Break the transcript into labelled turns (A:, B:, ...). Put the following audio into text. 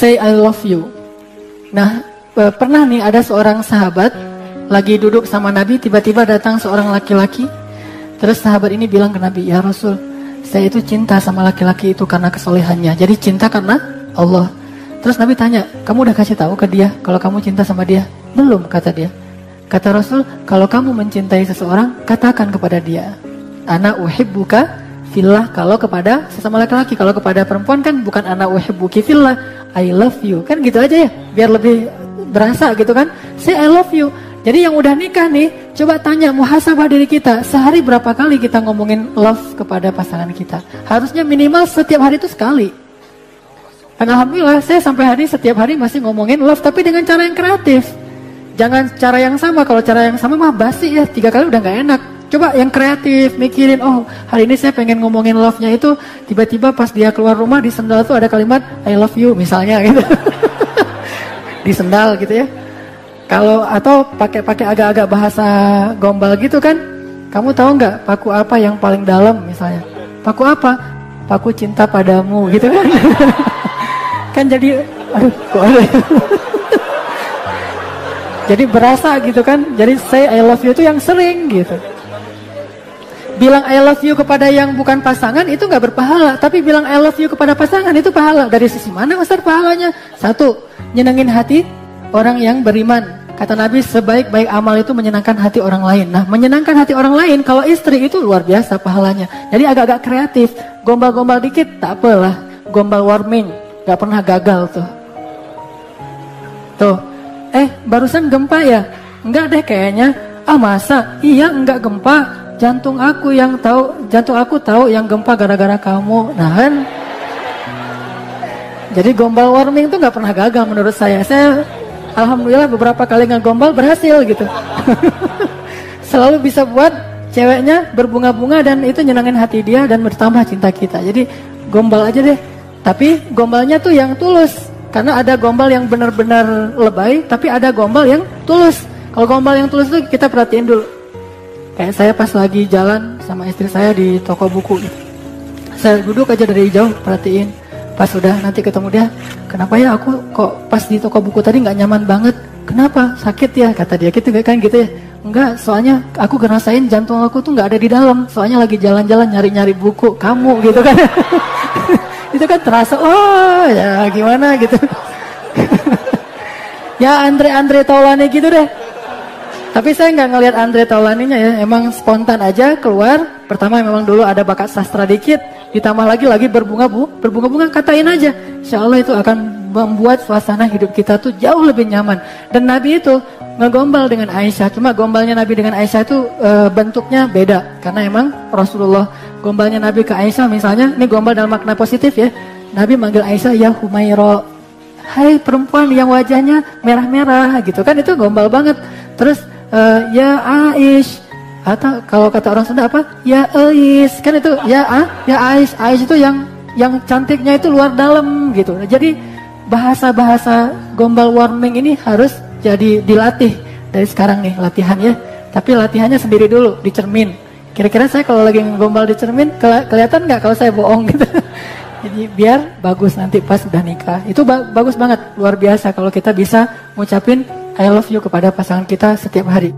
A: say I love you. Nah, eh, pernah nih ada seorang sahabat lagi duduk sama Nabi, tiba-tiba datang seorang laki-laki. Terus sahabat ini bilang ke Nabi, ya Rasul, saya itu cinta sama laki-laki itu karena kesolehannya. Jadi cinta karena Allah. Terus Nabi tanya, kamu udah kasih tahu ke dia kalau kamu cinta sama dia? Belum, kata dia. Kata Rasul, kalau kamu mencintai seseorang, katakan kepada dia, anak uhibbuka fillah kalau kepada sesama laki-laki. Kalau kepada perempuan kan bukan anak uhibbuki fillah. I love you. Kan gitu aja ya. Biar lebih berasa gitu kan. Say I love you. Jadi yang udah nikah nih coba tanya muhasabah diri kita. Sehari berapa kali kita ngomongin love kepada pasangan kita? Harusnya minimal setiap hari itu sekali. Dan alhamdulillah saya sampai hari setiap hari masih ngomongin love tapi dengan cara yang kreatif. Jangan cara yang sama. Kalau cara yang sama mah basi ya. Tiga kali udah nggak enak Coba yang kreatif, mikirin, oh hari ini saya pengen ngomongin love-nya itu, tiba-tiba pas dia keluar rumah di sendal tuh ada kalimat I love you misalnya gitu. di sendal gitu ya. Kalau atau pakai-pakai agak-agak bahasa gombal gitu kan, kamu tahu nggak paku apa yang paling dalam misalnya? Paku apa? Paku cinta padamu gitu kan. kan jadi, aduh kok ada jadi berasa gitu kan, jadi say I love you itu yang sering gitu bilang I love you kepada yang bukan pasangan itu nggak berpahala, tapi bilang I love you kepada pasangan itu pahala. Dari sisi mana besar pahalanya? Satu, nyenengin hati orang yang beriman. Kata Nabi, sebaik-baik amal itu menyenangkan hati orang lain. Nah, menyenangkan hati orang lain, kalau istri itu luar biasa pahalanya. Jadi agak-agak kreatif, gombal-gombal dikit, tak apalah. Gombal warming, gak pernah gagal tuh. Tuh, eh barusan gempa ya? Enggak deh kayaknya. Ah masa? Iya enggak gempa jantung aku yang tahu, jantung aku tahu yang gempa gara-gara kamu. Nah kan, jadi gombal warming itu nggak pernah gagal menurut saya. Saya alhamdulillah beberapa kali gombal berhasil gitu. Selalu bisa buat ceweknya berbunga-bunga dan itu nyenangin hati dia dan bertambah cinta kita. Jadi gombal aja deh. Tapi gombalnya tuh yang tulus. Karena ada gombal yang benar-benar lebay, tapi ada gombal yang tulus. Kalau gombal yang tulus itu kita perhatiin dulu Kayak saya pas lagi jalan sama istri saya di toko buku. Saya duduk aja dari jauh perhatiin. Pas sudah nanti ketemu dia, kenapa ya aku kok pas di toko buku tadi nggak nyaman banget? Kenapa? Sakit ya? Kata dia gitu kan gitu ya. Enggak, soalnya aku ngerasain jantung aku tuh nggak ada di dalam. Soalnya lagi jalan-jalan nyari-nyari buku kamu gitu kan. itu kan terasa, oh ya gimana gitu. ya Andre Andre Taulani gitu deh. Tapi saya nggak ngelihat Andre Taulaninya ya, emang spontan aja keluar. Pertama memang dulu ada bakat sastra dikit, ditambah lagi lagi berbunga bu, berbunga-bunga katain aja. Insya Allah itu akan membuat suasana hidup kita tuh jauh lebih nyaman. Dan Nabi itu ngegombal dengan Aisyah, cuma gombalnya Nabi dengan Aisyah itu e, bentuknya beda. Karena emang Rasulullah gombalnya Nabi ke Aisyah misalnya, ini gombal dalam makna positif ya. Nabi manggil Aisyah ya Humairo, Hai perempuan yang wajahnya merah-merah gitu kan itu gombal banget. Terus uh, ya Aish. Atau kalau kata orang Sunda apa? Ya Ais kan itu ya ah ya Ais Ais itu yang yang cantiknya itu luar dalam gitu. Jadi bahasa-bahasa gombal warming ini harus jadi dilatih dari sekarang nih latihan ya. Tapi latihannya sendiri dulu di cermin. Kira-kira saya kalau lagi gombal di cermin ke kelihatan nggak kalau saya bohong gitu? Jadi biar bagus nanti pas udah nikah. Itu ba bagus banget luar biasa kalau kita bisa ngucapin I love you kepada pasangan kita setiap hari.